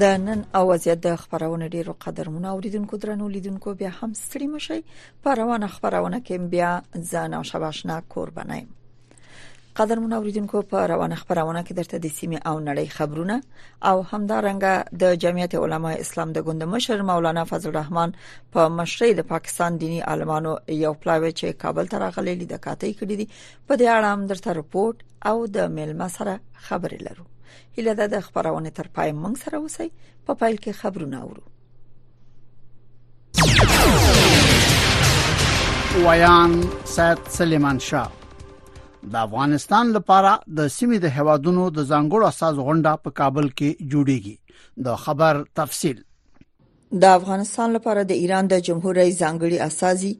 د نن او وضعیت د خبرونه ډیرو قدرمن اوریدونکو درنو لیدونکو بیا هم ستړي مشي په روانه خبرونه کې بیا ځان او شباشنا قربانای قدرمن اوریدونکو په روانه خبرونه کې درته د سیمه او نړۍ خبرونه او همدارنګه د جمعیت علما اسلام د ګوند مشر مولانا فضل الرحمن په مشرۍ د پاکستان دینی عالمانو یو پلاوی چې کابل ته راغلي لیدکاتې کړې دي په دې اړه هم درته رپورت او د میلمه سره خبرې لرو هله ده د خبرونه تر پای مونږ سره اوسئ په پایل کې خبرونه اورو ویان سید سلیمان شاه د افغانستان لپاره د سیمې د هوادونو د ځانګړو اساس غونډه په کابل کې جوړیږي د خبر تفصيل د افغانستان لپاره د ایران د جمهور رئیس ځانګړي استاذي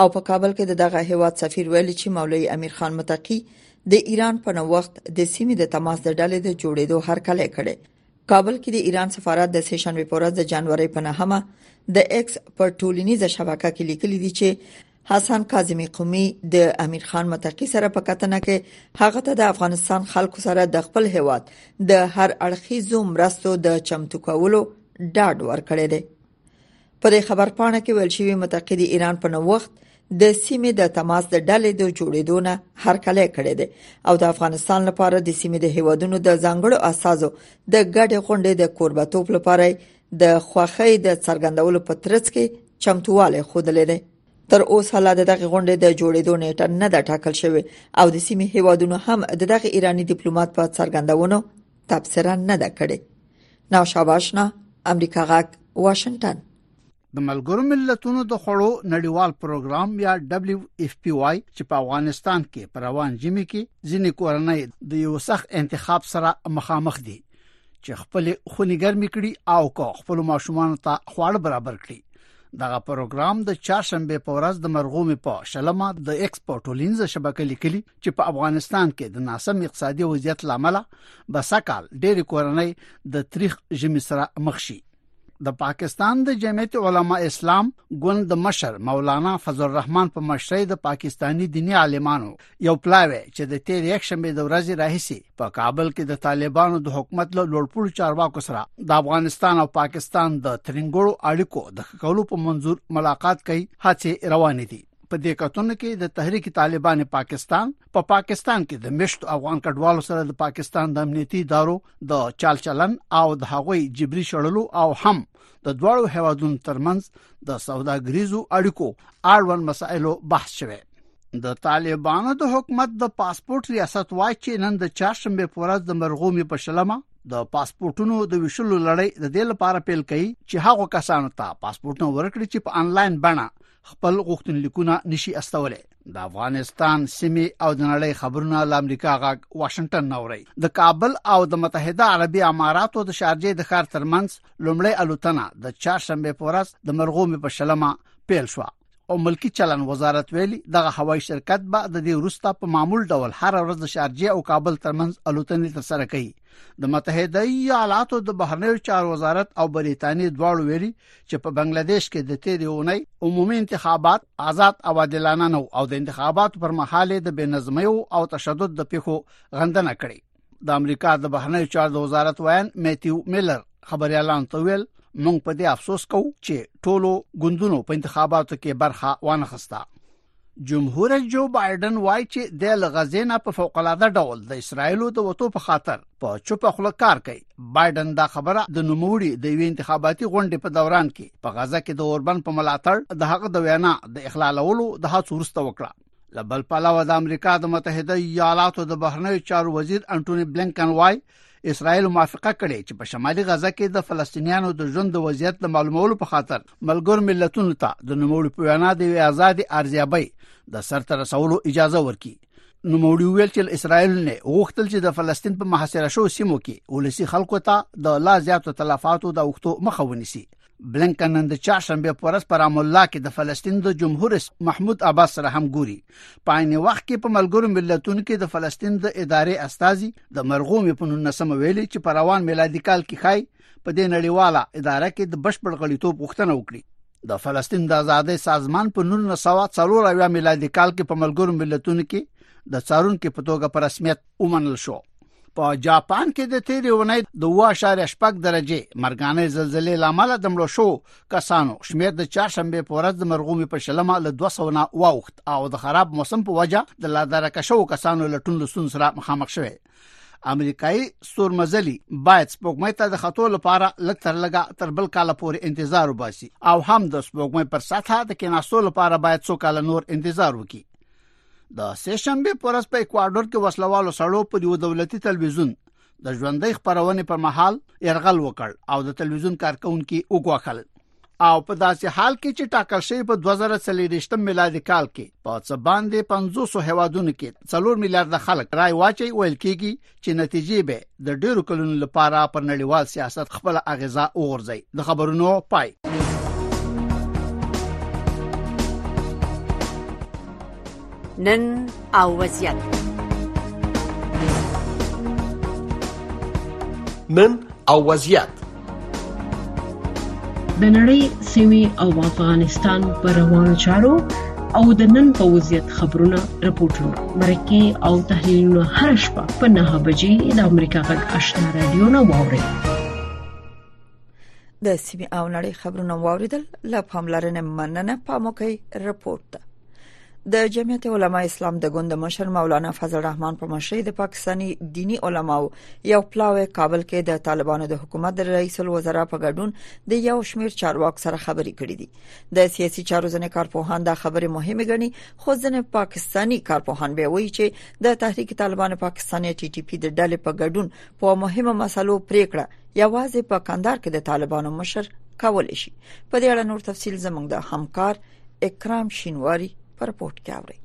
او په کابل کې دغه هیواد سفیر ویلي چې مولوی امیر خان متقی د ایران په نو وخت د سیمې د تماس د ډلې د جوړېدو هرکلی کړي کابل کې د ایران سفارت د سېشنبه پورز د جنوري په نهمه د ایکس پر ټولینیزه شبکه کې لیکلي دي چې حسن کاظمی قومي د امیر خان متقی سره په کتنه کې هغه ته د افغانستان خلکو سره د خپل هیواد د هر اړخیزو مرستو د چمتو کولو ډاډ ورکړی دی په دې خبر پاڼه کې ویل شوی متقی د ایران په نو وخت د سیمې د تماس د ډلې د جوړېدو نه هرکلی کړی دی او د افغانستان لپاره د سیمې د هیوادونو د ځانګړو اساسو د ګډې غونډې د کوربتوب لپاره د خوخې د څرګندولو په ترڅ کې چمتواله خودلې ده تر اوسه لا دغه غونډې د جوړېدو نیټه نه ده ټاکل شوې او د سیمې هیوادونو هم دغه ایرانی ډیپلوماټ په څرګندونو تبصره نه ده کړې نو شاباشنا امریکا غاک واشنگټن د ملګرو ملتونو د خړو نړیوال پروګرام یا دبليو اف پی واي چې په افغانستان کې پر روان جمی کې ځینې کورنۍ د یو سخت انتخاب سره مخامخ دي چې خپل خونې ګرمې کړي او کو خپل ماشومان ته خواړه برابر کړي دغه پروګرام د چاشنبه په ورځ د مرغومې په شلمه د ایکسپورټ ولینز شبکې لیکلي چې په افغانستان کې د ناسم اقتصادي وضعیت لامل به سکهال ډېری کورنۍ د تاریخ جمی سره مخ شي د پاکستان د جمعیت علما اسلام ګوند د مشر مولانا فضل الرحمن په مشرۍ د پاکستانی دینی عالمانو یو پلاوی چې د تیر یک شنبه د ورځې راهیسي په کابل کې د طالبانو د حکومت له لوړپوړو چارواکو سره د افغانستان او پاکستان د ترنګړو اړیکو د خکولو په منزور ملاقات کوي هڅه روانې دي په دې کتون کې د تحریک طالبان پاکستان په پا پاکستان کې د مشت افغان کډوالو سره د پاکستان د امنیتي ادارو د چال چلن او د هغوی جبري شړلو او هم د دوړو هوادونو ترمنځ د سوداګریزو اړیکو اړوند مسایلو بحث شوه د طالبانو د حکومت د پاسپورت ریاست وایي چې نن د چاشمبه پورز د مرغومي په شلمه د پاسپورتونو د ویشلو لړۍ د دې لپاره پیل کړي چې هغه کسانو ته پاسپورتونه ورکړي چې په انلاین بڼه خپل غوښتنلیکونه نشي استولای د افغانستان سیمه او د نړۍ خبرونه له امریکا غاک واشنگټن نوري د کابل او د متحده عربي اماراتو د شارجې د خار ترمنځ لومړی الوتنه د چهارشنبه په ورځ د مرغومې په شلمه پیل شو او ملکی چلن وزارت ویلي دغه هوایي شرکت به د دې وروسته په معمول ډول هر ورځ د شارجې او کابل ترمنځ الوتنې ترسره کوي د متحده ایالاتو د بهرنیو چارو وزارت او بریتانیا دواړو ویلي چې په بنگلاديش کې د تیرې اونۍ عمومي انتخابات آزاد او عادلانه نه او د انتخاباتو پر مهال د بنظمۍ او تشدد د پیښو غندنه کړې د امریکا د بهرنیو چارو د وزارت ویان میتیو میلر خبريالان ته ویل مونږ په دې افسوس کوو چې ټولو ګوندونو په انتخاباتو کې برخه وانه خسته جمهور رئیس جو بایډن وایي چې د لغزې نه په فوق العاده ډول د اسرایل د وټو په خاطر په چوپ خله کار کوي بایډن دا خبره د نوموړي د یو انتخاباتي غونډې په دوران کې په غزا کې د اوربن په ملاتړ د هغه د وینا د اخلالولو د هڅو وروسته وکړه لبل پلاو د امریکا د متحده ایالاتو د بهرنیو چارو وزیر انټونی بلینکن وایي اسرائیل موافقه کړې چې په شمالي غزه کې د فلسطینیانو د ژوند د وضعیت د معلومولو په خاطر ملګر ملتونو ته د نوموړي په وینا د یو آزاد ارزیابۍ د سرته رسولو اجازه ورکړي نوموړي ویل چې اسرائیل نه غوښتل چې د فلسطین په محاصره شو سیمو کې ولسی خلکو ته د لا زیاتو تلفاتو د وختو مخه ونیسي بلنکن نن د چهارشنبه په ورځ په رام الله کې د فلسطین د جمهور رئیس محمود عباس سره هم ګوري په عین وخت کې په ملګرو ملتونو کې د فلسطین د ادارې استاذي د مرغومې په 19 ویلي چې په روان میلادي کال کې خای په دې نړیواله اداره کې د بشپړ غړیتوب غوښتنه وکړي د فلسطین د آزادۍ سازمان په 1940 میلادي کال کې په ملګرو ملتونو کې د څارونکو په توګه په رسمیت ومنل شو په جاپان کې د تیرې ونې د 2.8 درجه مرګانې زلزلې لامل د مړو شو کسانو شمیر د چهارشنبه په ورځ د مرغومي په شلمه له 200 نه واوخت او د خراب موسم په وجه د لادرکه شو کسانو لټون لسون سره مخامخ شوه امریکایي سورمزلي باید سپوږمۍ ته د خطو لپاره لتر لګا تر بل کال پورې انتظار وباسي او هم د سپوږمۍ پر سطح د کیناستو لپاره باید څو کال نور انتظار وکړي د سه شنبه پر ورځ په اکوادور کې وسلوالو سړو په یو دولتي تلویزیون د ژوندۍ خبرونه پر مهال يرغل وکړ او د تلویزیون کارکونکو وګواخل او په داسې حال کې چې ټاکل شوی په 2023 میلادي کال کې په څه باندې 500 هوادونو کې 3 میلیارډ خلک رای واچي ویل کېږي چې نتیجې به د ډیرو کلونو لپاره پر نړیوال سیاست خپل اغیزه وغورځي د خبرونو پای نن او وضعیت نن او وضعیت د نړۍ سیمه او افغانستان پر روانو چارو او د نن په وضعیت خبرونه رپورټونه مرکه او تحلیلونه هر شپه په 9 بجې د امریکا غږ آشنا رادیو نه واوري د سیمه او نړۍ خبرونه واوریدل لا پاملرنه مننه په موقع رپورټ د جمعیت علما اسلام د ګوند مشر مولانا فضل الرحمن په مشرۍ د پاکستاني دینی علماو یو پلاوی کابل کې د طالبانو د حکومت د رئیس الوزرا په ګډون د یو شمیر چارواکو سره خبرې کړې دي د سیاسي چارو ځنې کارپوهان دا خبرې مهمه ګڼي خو ځنې پاکستاني کارپوهان به وایي چې د تحریک طالبان پاکستان ټي ټي پی د ډلې په ګډون په مهمه مسلو پریکړه یوازې په کندهار کې د طالبانو مشر کول شي په دې اړه نور تفصيل زموږ د همکار اکرام شینواری پر رپورت کې اوري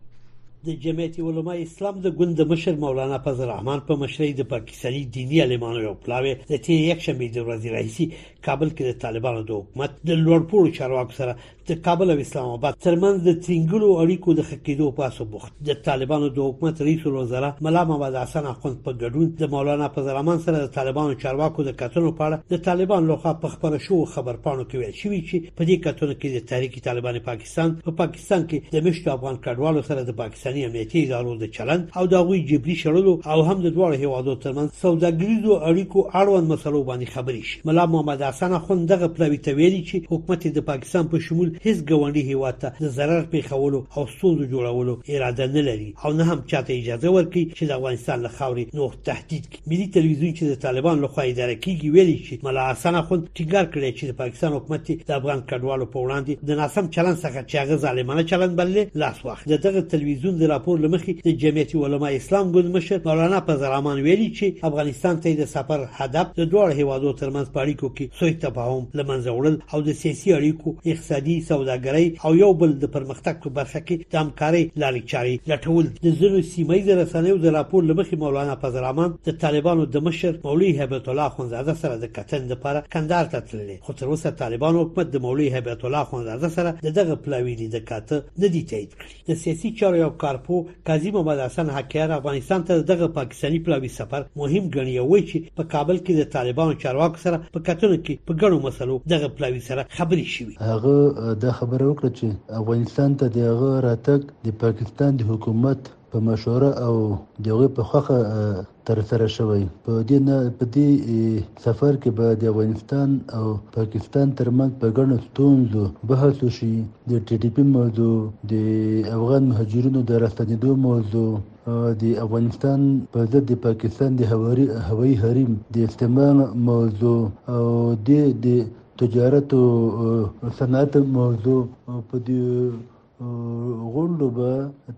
د جمعیت علما اسلام د ګوند د مشر مولانا فضل الرحمن په مشرۍ د پاکستاني دیني عالمانو یو پلاوی د تیر یک شنبه د ورځې راهیسي کابل کې د طالبانو د حکومت د لوړپوړو چارواکو سره د کابل او اسلام آباد ترمنځ د ترنګلو اړیکو د خکېدو په اسو بوخت د طالبانو د حکومت رئیس الوزرا ملا محمد حسن اخوند په ګډون د مولانا فضل الرحمن سره د طالبانو چارواکو د کتنو په اړه د طالبانو لخوا په خبرو شو خبر پاڼو کې ویل شوی چې په دې کتنو کې د تحریک طالبان پاکستان په پا پاکستان کې د مشتو افغان کډوالو سره د پاکستاني امنیتي ادارو د چلند او د غوي جبري شړلو او هم د دوه هیوادو ترمن سوداګریزو اړیکو اړوند مسلو باندې خبرې شي ملا محمد حسن اخوند دغه پلاوی ته ویلي چې حکومت د پاکستان په شمول هیڅ ګوندي هیواد ته د ضرر پیښولو او ستونزو جوړولو اراده نه لري او نه هم چاته اجازه ورکوي چې د افغانستان له خاورې نور تهدید کړي ملي تلویزیون چې د طالبانو لخوا اداره کیږي ویلي چې ملا حسن اخوند ټینګار کړی چې د پاکستان حکومت د افغان کډوالو په وړاندې د ناسم چلند څخه چې هغه ظالمانه چلند بللی لاس واخلي د دغه تلویزیون د راپور لمخې د جمعیت علما اسلام ګوند مشر مولانا پزرامان ویلي چې افغانستان ته د سفر هدف د دوه هیوادو ترمنځ په اړیکو کې سوء تفاهم لمنځه وړل او د سیاسي اړیکو اقتصادي سوداګرۍ او یو بل د تګ په برخه کې د همکارۍ لارې چارې لټول د ځینو سیمه ییزو رسنیو د راپور له مخې مولانا فضل الرحمن د طالبانو د مشر مولوي هیبت الله اخندزاده سره د کتنې لپاره کندهار ته تللی خو تر اوسه طالبانو حکومت د مولوي هیبت الله اخندزاده سره د دغه پلاوي لیدکاته نه دي تایید کړي د سیاسي چارو یو کارپو قاضي محمد حسن حقیار افغانستان ته د دغه پاکستاني پلاوي سفر مهم ګڼي او وایي چې په کابل کې د طالبانو چارواکو سره په کتنو کې په ګڼو مسلو دغه پلاوي سره خبرې شوي. هغه دا خبره وکړه چې افغانستان ته د هغه راتګ د پاکستان د حکومت په مشوره او د هغوی په خوښه ترسره شوی. په دې نه په دې سفر کې به د افغانستان او پاکستان ترمنځ په ګڼو ستونزو بحث وشي، د ټي ټي پي موضوع، د افغان مهاجرینو د راستنېدو موضوع، د افغانستان په ضد د پاکستان د هوایي حریم د استعمال موضوع او د د تجارت او صنعت موضوع په دې غونډو به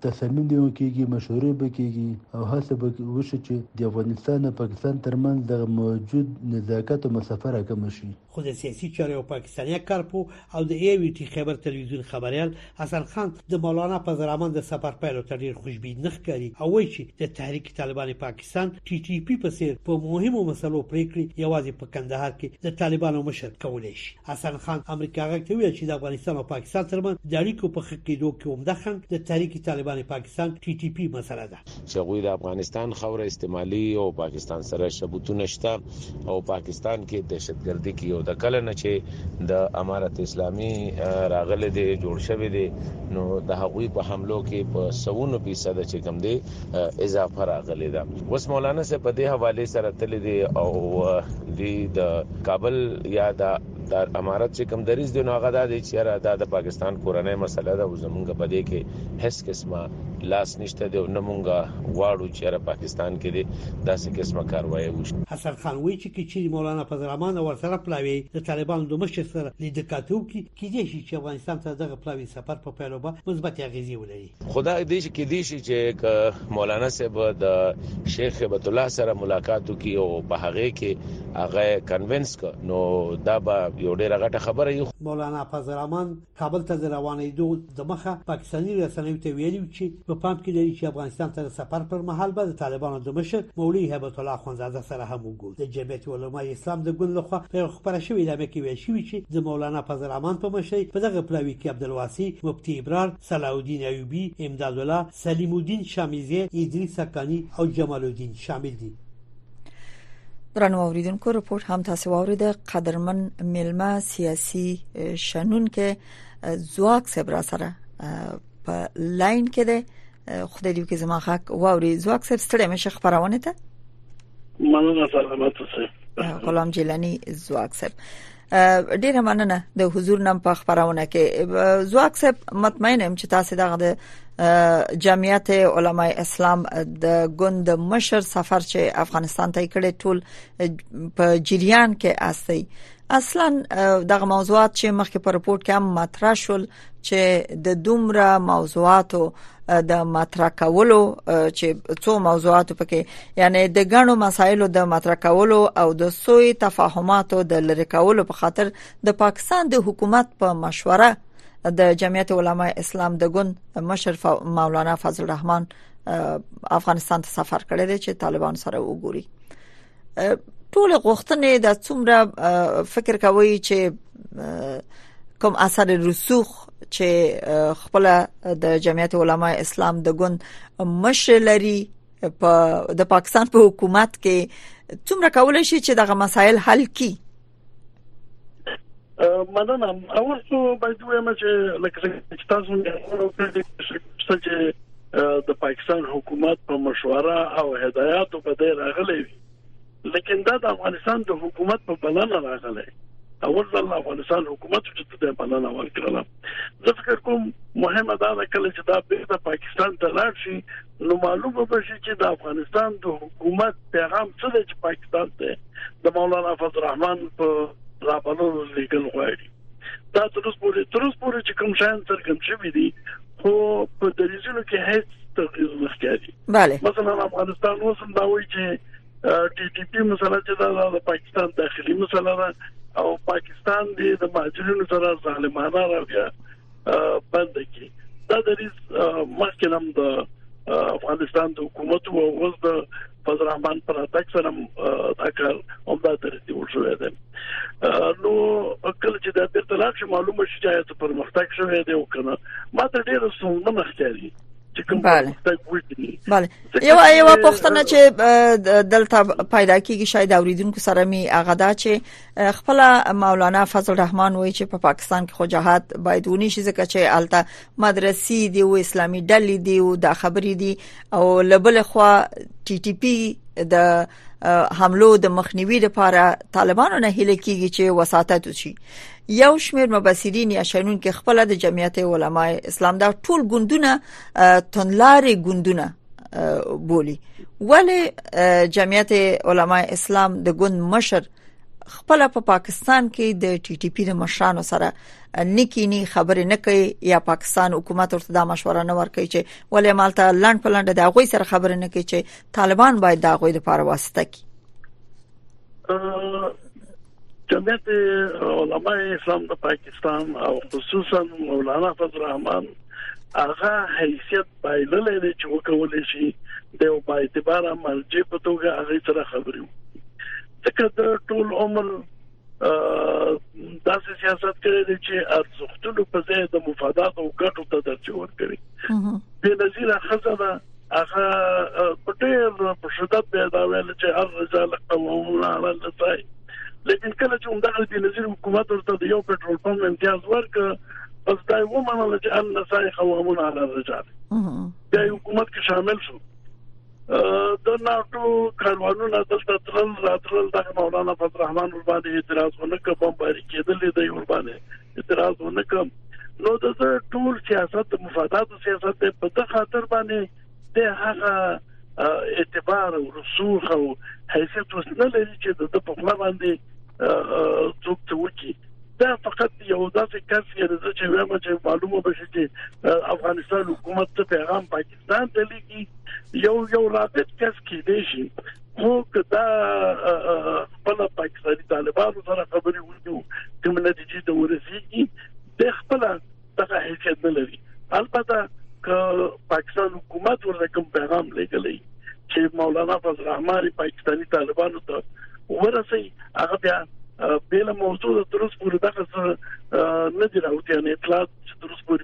تصامیم نیول کېږي، مشورې به کېږي او هڅه به وشي چې د افغانستان او پاکستان ترمنځ دغه موجود نزاکت او مسافه راکمه شي. خو د سیاسي چارو یو پاکستاني کارپوه او د ای وي ټي خیبر تلویزیون خبریال حسن خان د مولانا فضل الرحمن د سفر پیلو ته ډېر خوشبین نه ښکاري او وایي چې د تحریک طالبان پاکستان پاکستان ټي ټي پي په څیر په مهمو مسلو پریکړې یوازې په کندهار کې د طالبانو مشر کولای شي حسن خان امریکا غږ ته ویل چې د افغانستان او پاکستان ترمنځ د اړیکو په ښه کېدو کې عمده خنډ د تحریک طالبان پاکستان ټي ټي پي مسله ده چې هغوی د افغانستان خاوره استعمالي او پاکستان سره شبوتونه شته او پاکستان کې دهشتګردي کې یو د کله نه چې د امارت اسلامي راغله دي جوړ شوی دی نو د هغوی په حملو کې په سونو فیصد چې کم دی اضافه راغلې ده اوس مولانا صاحب په دې حواله سره تللی دی او دی د کابل یا د د امارت چې کوم دریز دی نو هغه دا دی چې را دا د پاکستان کورنۍ مسله ده او زمونږ په دې کې هیڅ قسمه لاس نشته دی او نه مونږه غواړو چې را پاکستان کې دی داسې قسمه کاروایی وشي حسن خان وایي چې کې چیرې مولانا فضل الرحمن او ورسره پلاوی د طالبانو د مشر سره لیدکاته وکړي کېدای شي چې افغانستان ته دغه پلاوی سفر په پیلوبه مثبت اغیزې ولري خو دا دی چې کېدی شي چې که مولانا صاحب د شیخ هبت الله سره ملاقات وکړي او په هغه کې هغه کنوینس ک نو دا به یو ډېر غټه خبره وي مولانا فضل الرحمن کابل ته د روانېدو د مخه پاکستاني رسنیو ته ویلي چې په پام کې لري چې افغانستان ته د سفر پر مهال به د طالبانو د مشر مولوي هبت الله خانزاده سره هم وګوري د جمعیت علما اسلام د ګوند لخوا په خبره شوې اعلامیه کې ویل شوی چې د مولانا فضل الرحمن په مشرۍ په دغه پلاوي کې عبدالواسي مفتي ابرار صلاح الدین ایوبی، امداد الله، سلیم الدین شامیزی، ادریس حقانی او جمال الدین شامل دي. درنو اوریدونکو رپورت هم تاسو واورید قدرمن ملما سیاسي شنون کې زواک صاحب را سره په لاین کې ده خدای دې کې زما حق واوري زواک صاحب ستړي مشه خبرونه ته مننه سلامات اوسئ غلام جیلانی زواک صاحب ډیره مننه د حضور نم په خبرونه کې زواک صاحب مطمئن یم چې تاسو دغه د جمعیت علما اسلام د ګوند مشر سفر چې افغانستان ته کړي ټول په جریان کې اسی اصلا دغه موضوعات چې مخکې په رپورت کې هم مطرح شول چې د دومره موضوعاتو د مطرح کولو چې څو موضوعات پکې یعنی د غنو مسایلو د مطرح کولو او د سوی تفاهماتو د لری کولو په خاطر د پاکستان د حکومت په مشوره د جمعیت علما اسلام د ګوند مشر مولانا فضل الرحمن افغانستان ته سفر کړی دی چې طالبان سره وګوري ټول غوښتنې د څومره فکر کوي چې کوم اثر رسوخ چې خپل د جمعیت علما اسلام د ګوند مشر لري په د پاکستان په حکومت کې څومره کولای شي چې دغه مسایل حل کړي مننه اول څه باید وایم چې لکه چې تاسو نه وکړئ چې د پاکستان حکومت په مشوره او هدایت په دې راغلي لیکن دا د افغانستان د حکومت په بلنه راغلي اول ځل افغانستان حکومت چې ته په لاره ورکړل زه فکر کوم مهمه دا ده کله چې دا بیرته پاکستان ته لاړ شي نو معلومه به شي چې د افغانستان د حکومت پیغام څه دی چې پاکستان ته د مولانا فضل الرحمن په رابللو لیکل غواړي دا تر اوسه پورې تر اوسه پورې چې کوم شان څرګند شوی دی خو په دریځونو کې هیڅ تغیر نه ښکاري bale مثلا افغانستان اوس هم دا وایي چې ټي ټي پی مسله چې د پاکستان داخلي مسله ده او پاکستان دې د مهاجرینو سره ظالمانه راوړي بند کړي دا د ریس مخکې هم د افغانستان د حکومت او اوس د فضل الرحمن پر اتاک سره دا کار هم دا تر دې وشوې ده نو کله چې دا بیرته لاړ معلومه شي چې ته پرمختګ شوې دی او کنه ما ته ډیره سونه مختاري بله بله یو یو پښتنه چې دلته پیدا کیږي شاید اوریدونکو سره می هغه دا چې خپل مولانا فضل الرحمن وایي چې په پاکستان کې خو جهاد باید ونی شي ځکه چې الته مدرسې دی او اسلامي ډلې دی او دا خبرې دي او لبل خو ټي ټي پی د حملو د مخنیوي لپاره طالبانو نه هله کیږي چې وساتت وشي یو شمیر مبصرین یا شنون کې خپل د جمعیت علما اسلام دا ټول ګوندونه تنلارې ګوندونه بولی ولی جمعیت علما اسلام د ګوند مشر خپل په پاکستان کې د ټي ټي پی د مشرانو سره نکینی خبرې نه کوي یا پاکستان حکومت ورته دا مشوره نه ورکوي چې ولې مالته لند په لند د هغه سره خبرې نه کوي چې طالبان باید دا غوي د پاره واسطه کوي جمعیت علماء اسلام د پاکستان او خصوصا مولانا فضل الرحمن هغه حیثیت بایللې دی چې وکول شي د یو با اعتبار مرجع په توګه هغه سره خبرې وکړي ځکه د ټول عمر داسې سیاست کړی دی چې ارزښتونو په ځای د مفادات او ګټو ته درچور کړی د نظیر خزانه هغه په ډېر په شدت به دا ویل چې هر رجال قومونه اړه لته لیکن کله چې همدغه د نظیر حکومت ورته د یو پټرول پمپ امتیاز ورک پس دا و منل چې ان نسای قومونه اړه رجال دا حکومت کې شامل شو د ناتو کاروانونه دلته ترل راترل د مولانا فضل الرحمن ور باندې اعتراض ونه کوم باندې کېدلې د یو باندې اعتراض ونه کوم نو د ټول سیاست مفادات سیاست په دغه خاطر باندې د هغه اعتبار او رسوخ او حیثیت وسنه لري چې د په خپل باندې څوک څه وکړي دا فقط یو داسې کس یې چې وایم چې معلومه بشي چې افغانستان حکومت ته پیغام پاتې دا د لیګي یو یو رابط کس کې دی شي خو کدا خپل پاکستاني طالبانو سره خبرې وکړو کوم نتیجې ته ورسیږي د خپل دغه حیثیت نه لري البته ک پاکستان حکومت ورته کوم پیغام لګلې چې مولانا فضل الرحمن پاکستاني طالبانو ته ورسي هغه بیا بل موضوع تر اوسه پورې دغه نه دی راوتی نه اطلاع تر اوسه پورې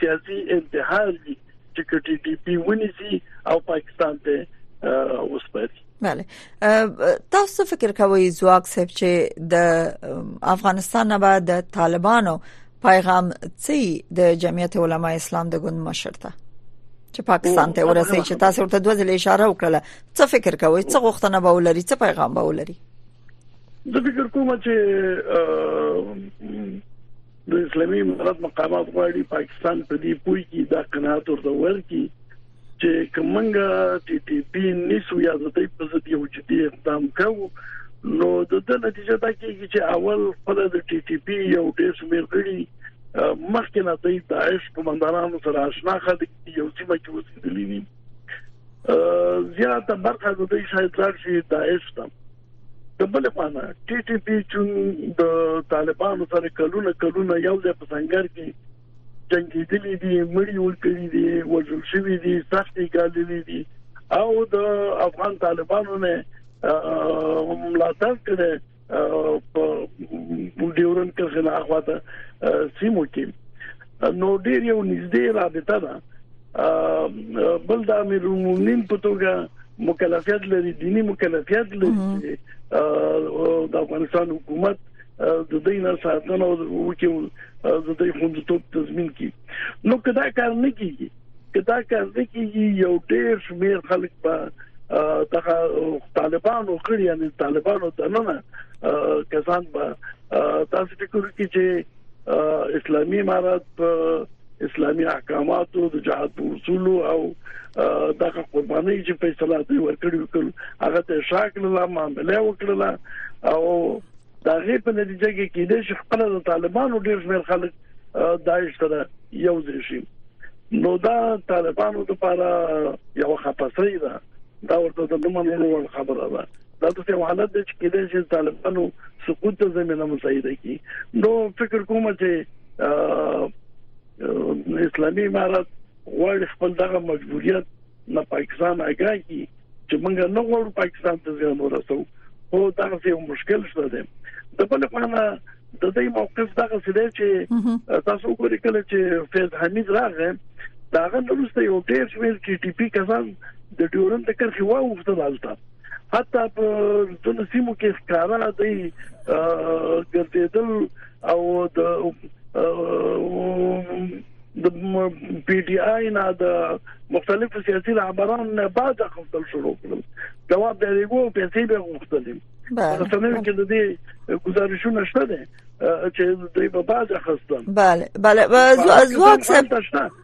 سیاسي امتحان دی چې کټي ډي پی ونیسي او پاکستان ته وسپاري بله تاسو فکر کوئ ځواک صاحب چې د افغانستان نه بعد د طالبانو پیغام څه د جمعیت علما اسلام د ګوند مشر ته چې پاکستان ته ورسې چې تاسو ورته دوه ځله اشاره وکړه څه فکر کوئ څه غوښتنه به ولري څه پیغام به ولري زه فکر کوم چې د اسلامي امارت مقامات غواړي پاکستان په دې پوي کې دا قناعت ورته ورکړي چې کومنګ ټي ټي پی نسو یا د دې په ضد یو جدي اقدام کوو نو د دې نتیجه دا کیږي چې اول خپل د ټي ټي پی یو ډیر شمیر غړي مخکې نه د داعش قومندانانو سره آشنا خلک یو سیمه کې اوسېدلي دي زیاته برخه د دې شاید راشي داعش ته د بل په اړه ټي ټي پی چې د طالبانو سره کلونه کلونه یو ځای په څنګه کې جنگي دي دي مړي ورکړي دي وژل شوی دي سختي ګاللي دي او د افغان طالبانو نه ملاتړ کړي په ډیورن کې خلاف واته سیمو کې نو ډیر یو نږدې رابطه ده بل د امیر المؤمنین په توګه مکلفیت لري دینی مکلفیت لري د افغانستان حکومت د دې نه ساتنه او وکیو د دې خوندیتوب تضمین کی نو کدا کار نه کیږي کدا کار نه کیږي یو ډیر شمیر خلک په دغه طالبانو کړی یعنی طالبانو دننه کسان به تاسو فکر کوئ چې اسلامي امارات په اسلامي احکاماتو د جهاد په اصول او دغه قرباني چې فیصله دوی ورکړي وکړ هغه ته شاکل لا معاملې وکړل او دا غي په نتیجه کې کېدې چې خپل د طالبانو ډېر شمېر خلک داعش سره یو ځای شي نو دا طالبانو لپاره یو خپسري ده دا ورته د منلو خبره ده دا د یو حالت دی چې کله چې طالبانو سقوط ته زمينه مساعده کی نو فکر کوم چې اسلامي امارات غواړي خپل دغه مجبوریت نه پاکستان اګا کی چې موږ نه غواړو پاکستان ته زیان ورسو او دا یو مشکل شته دی د بل په اړه د دې موقف دغه څه دی چې تاسو وګورئ کله چې فیض حمید راغی دا غن وروسته یو ډیر شمیر ټي ټي پی کسان د ډیورن د کرخي واوښتل حالت حتی په ځینو سیمو کې ښکارا دی ګرځیدل او د د پی ډی آی نه د مختلفو سیاسي رهبرانو نه بعد خپل شروع کړل جواب دی وو پیسې به غوښتلې رسنیو کې د دې گزارشونه شته چې دوی په بازه خستل بله بله ځواک څه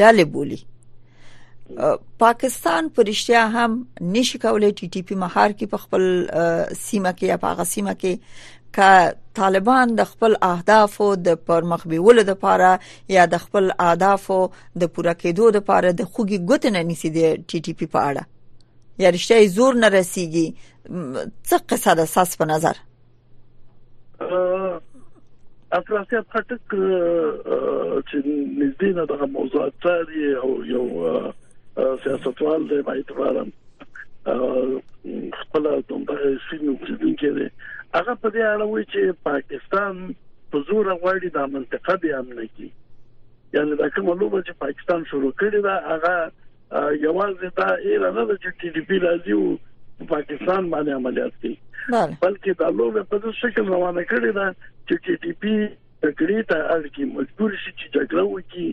ډلې بولی پاکستان پرشتیا هم نشي کولای ټي ټي پی مهار کې په خپل سیمه کې یا په هغه سیمه کې ک طالبان د خپل اهدافو د پرمخ بیولو د پاره یا د خپل اهدافو د پوره کېدو د پاره د خوګي ګوت نه نیسی دی ټي ټي پی په اړه یا رښتیا زور نه رسیږي څه قصه د ساس په نظر افراسیاب خټک چې نږدې نه دغه موضوع تاري او یو سیاستوال دی په اعتبار خپل دغه سینو کې دي هغه په دې اړه وایي چې پاکستان په زور غواړي د منطقه به امن کی یعنی دا کومه لوبه چې پاکستان شروع کړې ده هغه یوازې دا ایله نه چې ټي ډي پی راځي او پاکستان باندې عملیات کوي بلکې دا لوبه په دې شکل روانه کړې ده چې ټي ډي پی جګړې ته اړ کی مجبور شي چې جګړه وکړي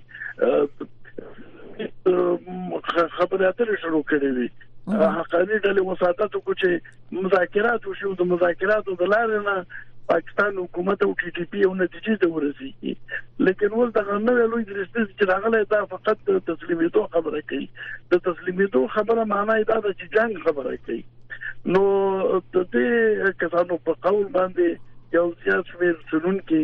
خبرې اترې شروع کړې وي حقاني ډلې وساتته کو چې مذاکرات وشو د مذاکراتو د لارې نه پاکستان حکومت او ټي ټي پی او نتیجې ته ورسیږي لیکن ول دغه نوې لوی درسته چې راغله دا فقط د تسلیمېدو خبره کوي د تسلیمېدو خبره معنی دا ده چې جنگ خبره کوي نو د دې کسانو په قول باندې یو سیاسي ورسرون کې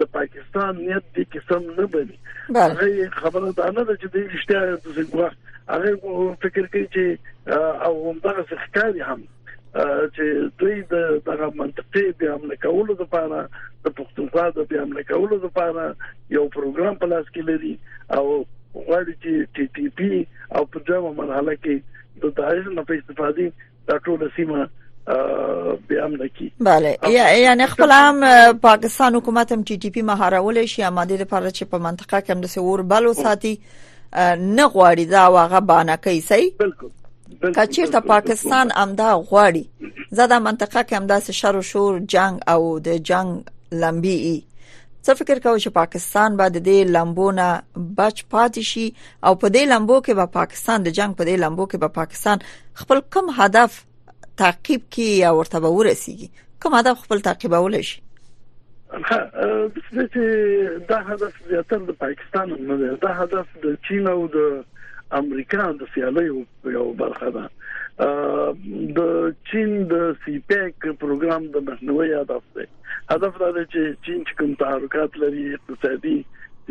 د پاکستان نیت دې کې سم نه بني هغه خبره ده نه چې د اشتیا د زګوخ هغه فکر کوي چې او هم دغه ښکاری هم چې دوی د دغه منطقي بیا عمل کولو لپاره د پښتونخوا د بیا عمل کولو لپاره یو پروګرام په لاس کې لري او غواړي چې ټي ټي پی او په دغه مرحله کې د داعش نه په استفادې دا ټول سیمه بیا هم نکی بله یعنی خپل هم پاکستان حکومت هم ټي ټي پی مهارول شي اماده لپاره چې په منطقه کې هم د سور بل وساتي نه غواړي دا واغه بانه کوي صحیح بالکل کچیر ته پاکستان امدا غواړي زدا منطقه کې امدا سه شر او شور جنگ او د جنگ لمبي ای څه فکر کوي چې پاکستان به د دې لمبونه بچ پاتې شي او په دې لمبو کې به پاکستان د جنگ په دې لمبو کې به پاکستان خپل کم هدف تعقیب کی یا ورته به ورسیږي کوم هدف خپل تعقیبول شي چې دا هدف زیاتره د پاکستان نه دی دا هدف د چین او د امریکا د سیالۍ یو برخه ده د چین د سی پیک پروګرام د مخنیوي هدف دی هدف دا دی چې چین چې کوم تحرکات لري اقتصادي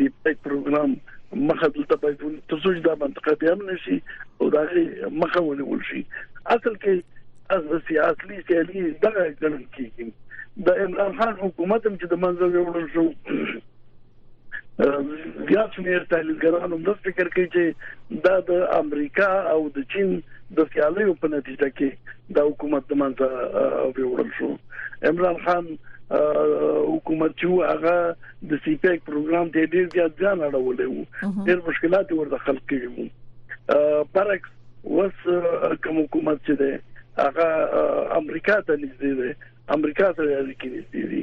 د پک پروګرام مخه دلته باید تر څو دا منطقه بیا هم نشي او دا مخه ونیول شي اصل کې از د سیاسي سیالي دغه ګڼل کیږي د عمران خان حکومت هم چې د منځ وړل شو بیا څومره تحلیلګرانو هم فکر کوي چې دا د امریکا او د چین د سیالیو په نتیجه کې د حکومت د منځه ویوړل شو عمران خان حکومت چې هغه د سی پیک پروګرام ته ډیر زیات ځان اړولې وو ډیر مشکلات ورته خلق کړي وو برعکس وس کوم حکومت چې ده هغه امریکا ته نږدې ده امریکا سره اړیکې نږدې دي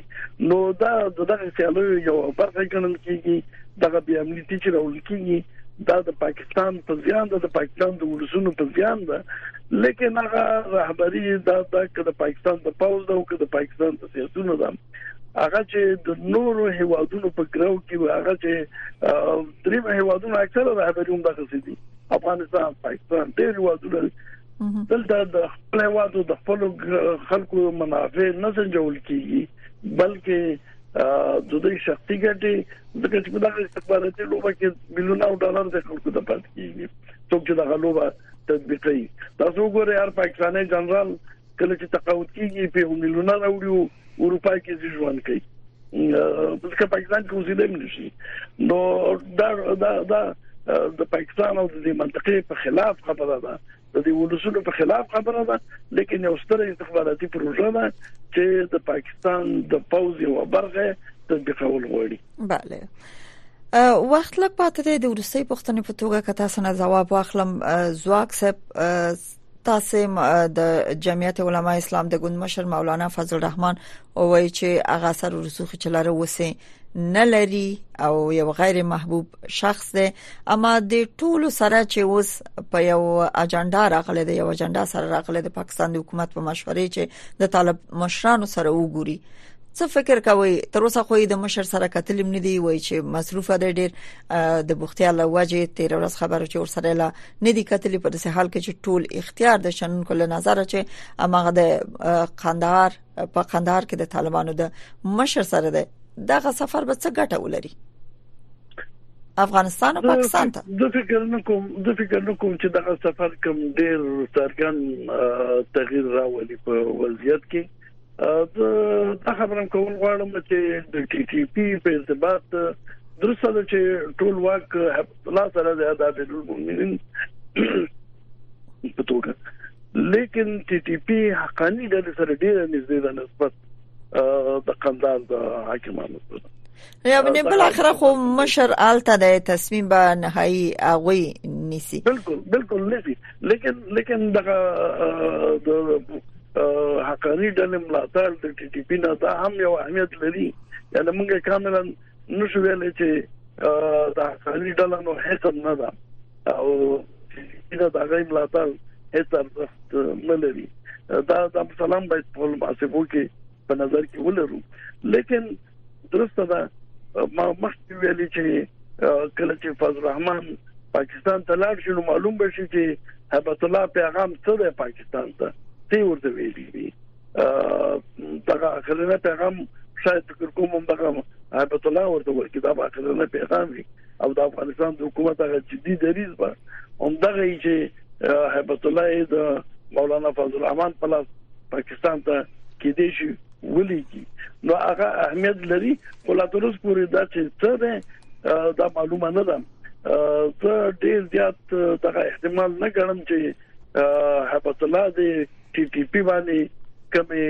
نو دا دغه سیالیو یو برخه ګڼل کیږي دغه بیا امنیتي چې راول کیږي دا د پاکستان په ځان د پاکستان د ولسونو په ځان ده لیکن هغه رهبری دا د کده پاکستان د پاوز ده او کده پاکستان د سیاسونو ده هغه چې د نورو هیوادونو په ګرو کې هغه چې دریم هیوادونو اکثره رهبری هم دغه سي دي افغانستان پاکستان ډېر هیوادونه دلته د خپل وادو د خپل خلکو منافع نه سنجول کیږي بلکې د دوی شخصي ګټې د کچ په دغه استخباراتي لوبه کې ملیونه ډالر د خلکو د پات کیږي څوک چې دغه لوبه تطبیقي تاسو ګورئ هر پاکستاني جنرال کله چې تقاعد کیږي په ملیونه راوړي اروپا کې ځي ژوند کوي ځکه پاکستان کې وزیدم نشي نو دا دا دا د پاکستان او د منطقې په خلاف خبره ده د دې ولسونو په خلاف خبره ده لیکن یو ستر استخباراتي پروژه ده چې د پاکستان د پوز یو برخه تطبیقول غواړي bale وخت لږ پاتې دی د ورسې پښتنې په توګه که تاسو نه جواب واخلم زواک صاحب تاسو د جمعیت علما اسلام د ګوند مشر مولانا فضل الرحمن وایي چې هغه سر رسوخ چې لاره وسی نه لري او یو غیر محبوب شخص دی اما د ټولو سره چې اوس په یو اجنډا راغله د یو اجنډا سره راغله د پاکستان د حکومت په مشورې چې د طالب مشرانو سره وګوري څه فکر کوي تر اوسه خو د مشر سره کتلم نه دی وای چې مصروف دی ډیر د بوختیا له وجې تیر ورځ خبرو چې ورسره لا نه دی کتلی په داسې حال کې چې ټول اختیار د شنونکو له نظر چې امغه د قندهار په قندهار کې د طالبانو د مشر سره ده دغه سفر به څه ګټه ولري افغانستان او پاکستان ته د فکر نه کوم د فکر نه کوم چې دغه سفر کوم ډیر څرګند تغییر راولي په وضعیت کې دا خبرم کول غواړم چې د ټي ټي پی په ارتباط درسته ده چې ټول واک لا سره د عدالت المؤمنین په توګه لیکن ټي ټي پی حقاني د سره ډیره نږدې ده نسبت د قندال د حاکمانو سره یا بنې بل اخره خو مشر آلته د تصمیم به نهایی اغوي نیسی بالکل بالکل لیکن لیکن دغه حقاني ډلې ملاتړ د ټي ټي پی نه دا هم یو اهمیت لري یعنی موږ کاملا نشو ویل چې دا حقاني ډله نو هیڅ نه ده او دا د غي ملاتړ هیڅ ارزښت نه لري دا د سلام باید په محاسبو کې په نظر کې ولرو لیکن درسته ده ما مخکې ویلي چې کله چې فضل الرحمن پاکستان ته لاړ شي نو معلوم به شي چې هبت الله پیغام څه دی پاکستان ته ته ورته ویلي دي دغه اخرنه پیغام شاید فکر کوم هم دغه هبت الله ورته ورکړي دا اخرنه پیغام وي او د افغانستان د حکومت هغه جدي دریځ به هم دغه چې هبت الله د مولانا فضل الرحمن په لاس پاکستان ته کې دي شي ولېږي نو هغه اهمیت لري خو لا تر اوسه پورې دا چې څه ده دا معلومه نه ده زه ډیر زیات دغه احتمال نه ګڼم چې هبت الله د ټي ټي پی باندې کومې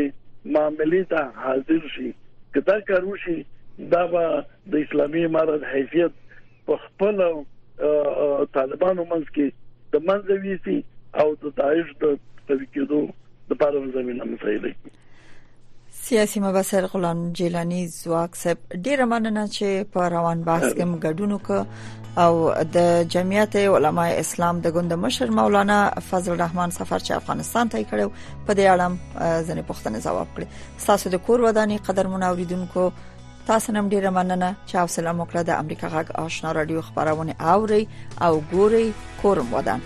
معاملې ته حاضر شي کدا کارو شي دا به د اسلامي امارت حیثیت په خپل طالبانو منځ کې د منځ ویسي او د داعش د قوي کېدو لپاره زمينه مساعده کړي سیاسي مبصر غلام جیلانی زواک صاحب ډیر مننه چې په روان بحث کې مګډون وکړ او د جمعیت علما اسلام د ګوند مشر مولانا فضل الرحمن سفر چې افغانستان ته کړو په دې اړه ځنې پوښتنه جواب کړې ساسو د کور ودانې قدرمن اوریدونکو تاسو نن ډیره مننه چې حوصله مو کړه د امریکا غږ آشنا رادیو خبرونه اوري او ګوري کورم ودان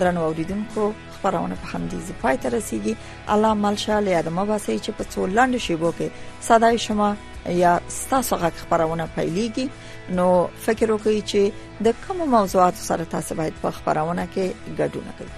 درنو اوریدونکو خبرونه په همدې ځای پای ته رسیدي الله ملشه له ادمه واسي چې په څو لاندې شیبو کې صداي شما یا ستاسو غږ خبرونه پیلېږي نو فکر وکړئ چې د کوم موضوعات سره تاسو باید په خبرونه کې ګډون وکړئ